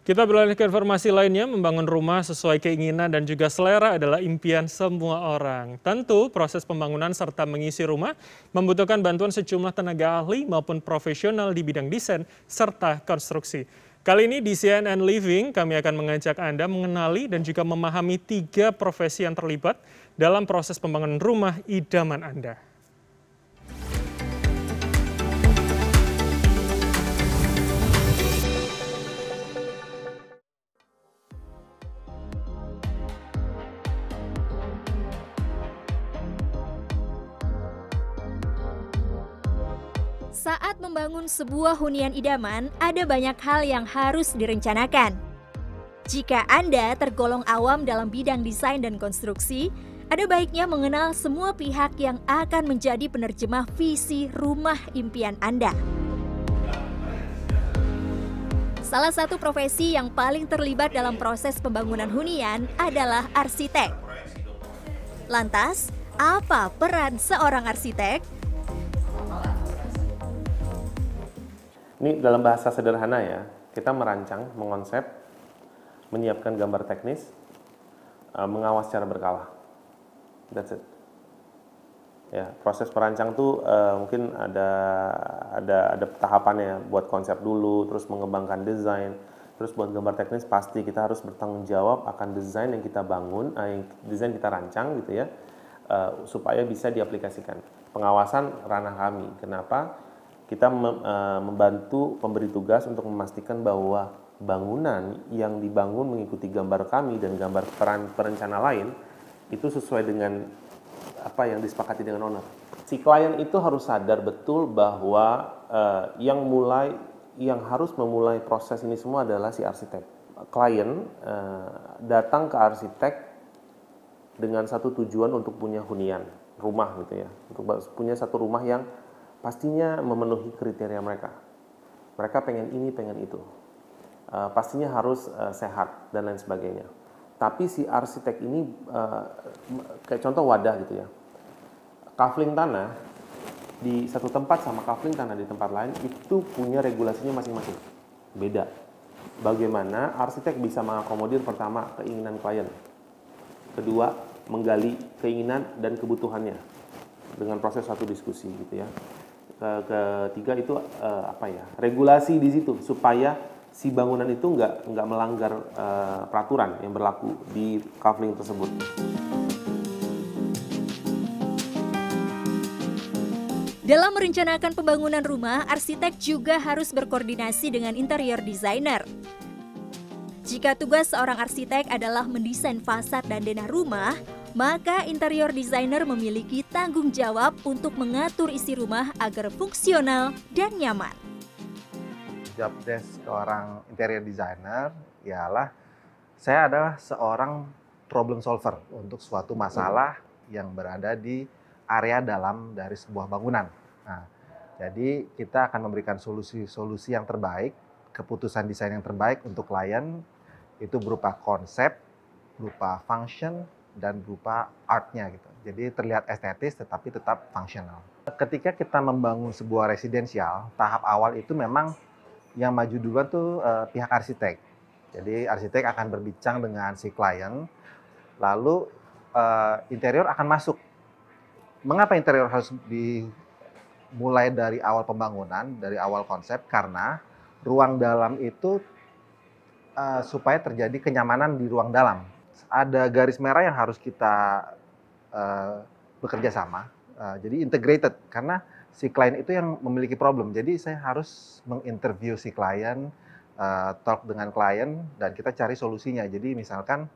Kita beralih ke informasi lainnya, membangun rumah sesuai keinginan dan juga selera adalah impian semua orang. Tentu, proses pembangunan serta mengisi rumah membutuhkan bantuan sejumlah tenaga ahli maupun profesional di bidang desain serta konstruksi. Kali ini di CNN Living, kami akan mengajak Anda mengenali dan juga memahami tiga profesi yang terlibat dalam proses pembangunan rumah idaman Anda. Saat membangun sebuah hunian idaman, ada banyak hal yang harus direncanakan. Jika Anda tergolong awam dalam bidang desain dan konstruksi, ada baiknya mengenal semua pihak yang akan menjadi penerjemah visi rumah impian Anda. Salah satu profesi yang paling terlibat dalam proses pembangunan hunian adalah arsitek. Lantas, apa peran seorang arsitek? Ini dalam bahasa sederhana ya, kita merancang, mengonsep, menyiapkan gambar teknis, uh, mengawas secara berkala. That's it. Ya, proses perancang tuh uh, mungkin ada ada ada tahapannya buat konsep dulu, terus mengembangkan desain, terus buat gambar teknis pasti kita harus bertanggung jawab akan desain yang kita bangun, uh, yang desain kita rancang gitu ya, uh, supaya bisa diaplikasikan. Pengawasan ranah kami. Kenapa? Kita eh, membantu pemberi tugas untuk memastikan bahwa bangunan yang dibangun mengikuti gambar kami dan gambar peran perencana lain itu sesuai dengan apa yang disepakati dengan owner. Si klien itu harus sadar betul bahwa uh, yang mulai yang harus memulai proses ini semua adalah si arsitek. Klien uh, datang ke arsitek dengan satu tujuan untuk punya hunian rumah gitu ya, untuk punya satu rumah yang pastinya memenuhi kriteria mereka. Mereka pengen ini, pengen itu. Uh, pastinya harus uh, sehat dan lain sebagainya. Tapi si arsitek ini uh, kayak contoh wadah gitu ya. Kafling tanah di satu tempat sama kafling tanah di tempat lain itu punya regulasinya masing-masing. Beda. Bagaimana arsitek bisa mengakomodir pertama keinginan klien. Kedua, menggali keinginan dan kebutuhannya dengan proses satu diskusi gitu ya ketiga itu uh, apa ya regulasi di situ supaya si bangunan itu nggak nggak melanggar uh, peraturan yang berlaku di kafling tersebut. Dalam merencanakan pembangunan rumah, arsitek juga harus berkoordinasi dengan interior designer. Jika tugas seorang arsitek adalah mendesain fasad dan denah rumah, maka interior designer memiliki tanggung jawab untuk mengatur isi rumah agar fungsional dan nyaman. Job desk seorang interior designer ialah saya adalah seorang problem solver untuk suatu masalah yang berada di area dalam dari sebuah bangunan. Nah, jadi kita akan memberikan solusi-solusi yang terbaik, keputusan desain yang terbaik untuk klien itu berupa konsep, berupa function, dan berupa artnya gitu. Jadi terlihat estetis tetapi tetap fungsional. Ketika kita membangun sebuah residensial, tahap awal itu memang yang maju duluan tuh uh, pihak arsitek. Jadi arsitek akan berbincang dengan si klien, lalu uh, interior akan masuk. Mengapa interior harus dimulai dari awal pembangunan, dari awal konsep? Karena ruang dalam itu uh, supaya terjadi kenyamanan di ruang dalam ada garis merah yang harus kita uh, bekerja sama. Uh, jadi integrated karena si klien itu yang memiliki problem. Jadi saya harus menginterview si klien, uh, talk dengan klien dan kita cari solusinya. Jadi misalkan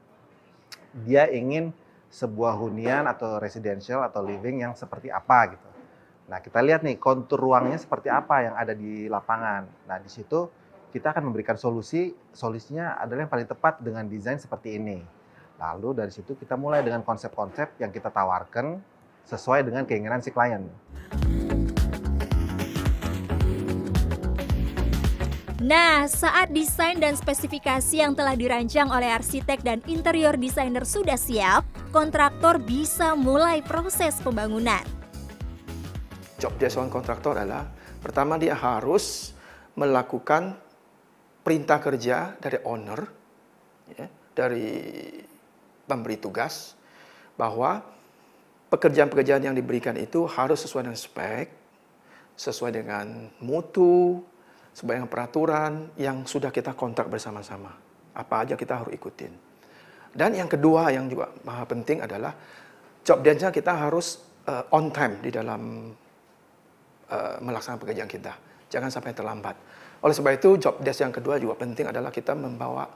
dia ingin sebuah hunian atau residential atau living yang seperti apa gitu. Nah kita lihat nih kontur ruangnya seperti apa yang ada di lapangan. Nah di situ kita akan memberikan solusi. Solusinya adalah yang paling tepat dengan desain seperti ini. Lalu dari situ kita mulai dengan konsep-konsep yang kita tawarkan sesuai dengan keinginan si klien. Nah, saat desain dan spesifikasi yang telah dirancang oleh arsitek dan interior designer sudah siap, kontraktor bisa mulai proses pembangunan. Job dia seorang kontraktor adalah pertama dia harus melakukan perintah kerja dari owner, ya, dari pemberi tugas, bahwa pekerjaan-pekerjaan yang diberikan itu harus sesuai dengan spek, sesuai dengan mutu, sesuai dengan peraturan yang sudah kita kontrak bersama-sama. Apa aja kita harus ikutin. Dan yang kedua yang juga maha penting adalah job desk kita harus uh, on time di dalam uh, melaksanakan pekerjaan kita. Jangan sampai terlambat. Oleh sebab itu, job desk yang kedua juga penting adalah kita membawa,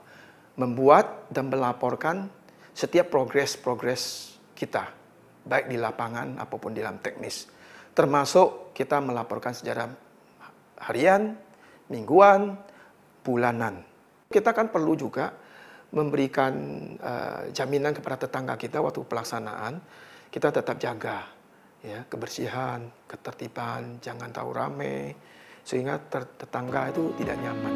membuat dan melaporkan setiap progres-progres kita, baik di lapangan apa pun di dalam teknis. Termasuk kita melaporkan sejarah harian, mingguan, bulanan. Kita kan perlu juga memberikan uh, jaminan kepada tetangga kita waktu pelaksanaan, kita tetap jaga ya kebersihan, ketertiban, jangan tahu rame sehingga tetangga itu tidak nyaman.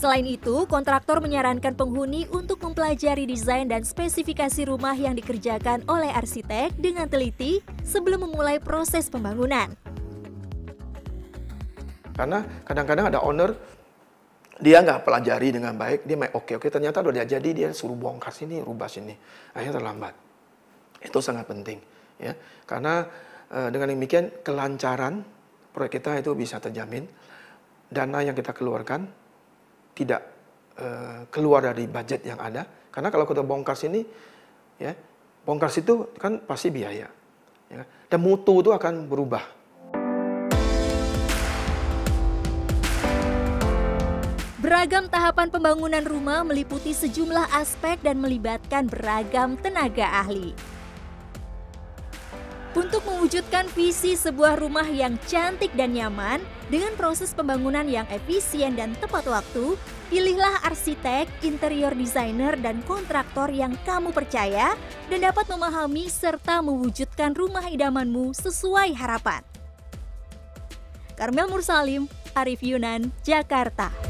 Selain itu, kontraktor menyarankan penghuni untuk mempelajari desain dan spesifikasi rumah yang dikerjakan oleh arsitek dengan teliti sebelum memulai proses pembangunan. Karena kadang-kadang ada owner dia nggak pelajari dengan baik, dia main oke oke ternyata udah jadi dia suruh bongkar sini, rubah sini, akhirnya terlambat. Itu sangat penting, ya, karena e, dengan demikian kelancaran proyek kita itu bisa terjamin, dana yang kita keluarkan tidak e, keluar dari budget yang ada, karena kalau kita bongkar sini, ya, bongkar situ kan pasti biaya, ya, dan mutu itu akan berubah. Beragam tahapan pembangunan rumah meliputi sejumlah aspek dan melibatkan beragam tenaga ahli. Untuk mewujudkan visi sebuah rumah yang cantik dan nyaman dengan proses pembangunan yang efisien dan tepat waktu, pilihlah arsitek, interior designer, dan kontraktor yang kamu percaya dan dapat memahami serta mewujudkan rumah idamanmu sesuai harapan. Karmel Mursalim, Arif Yunan, Jakarta.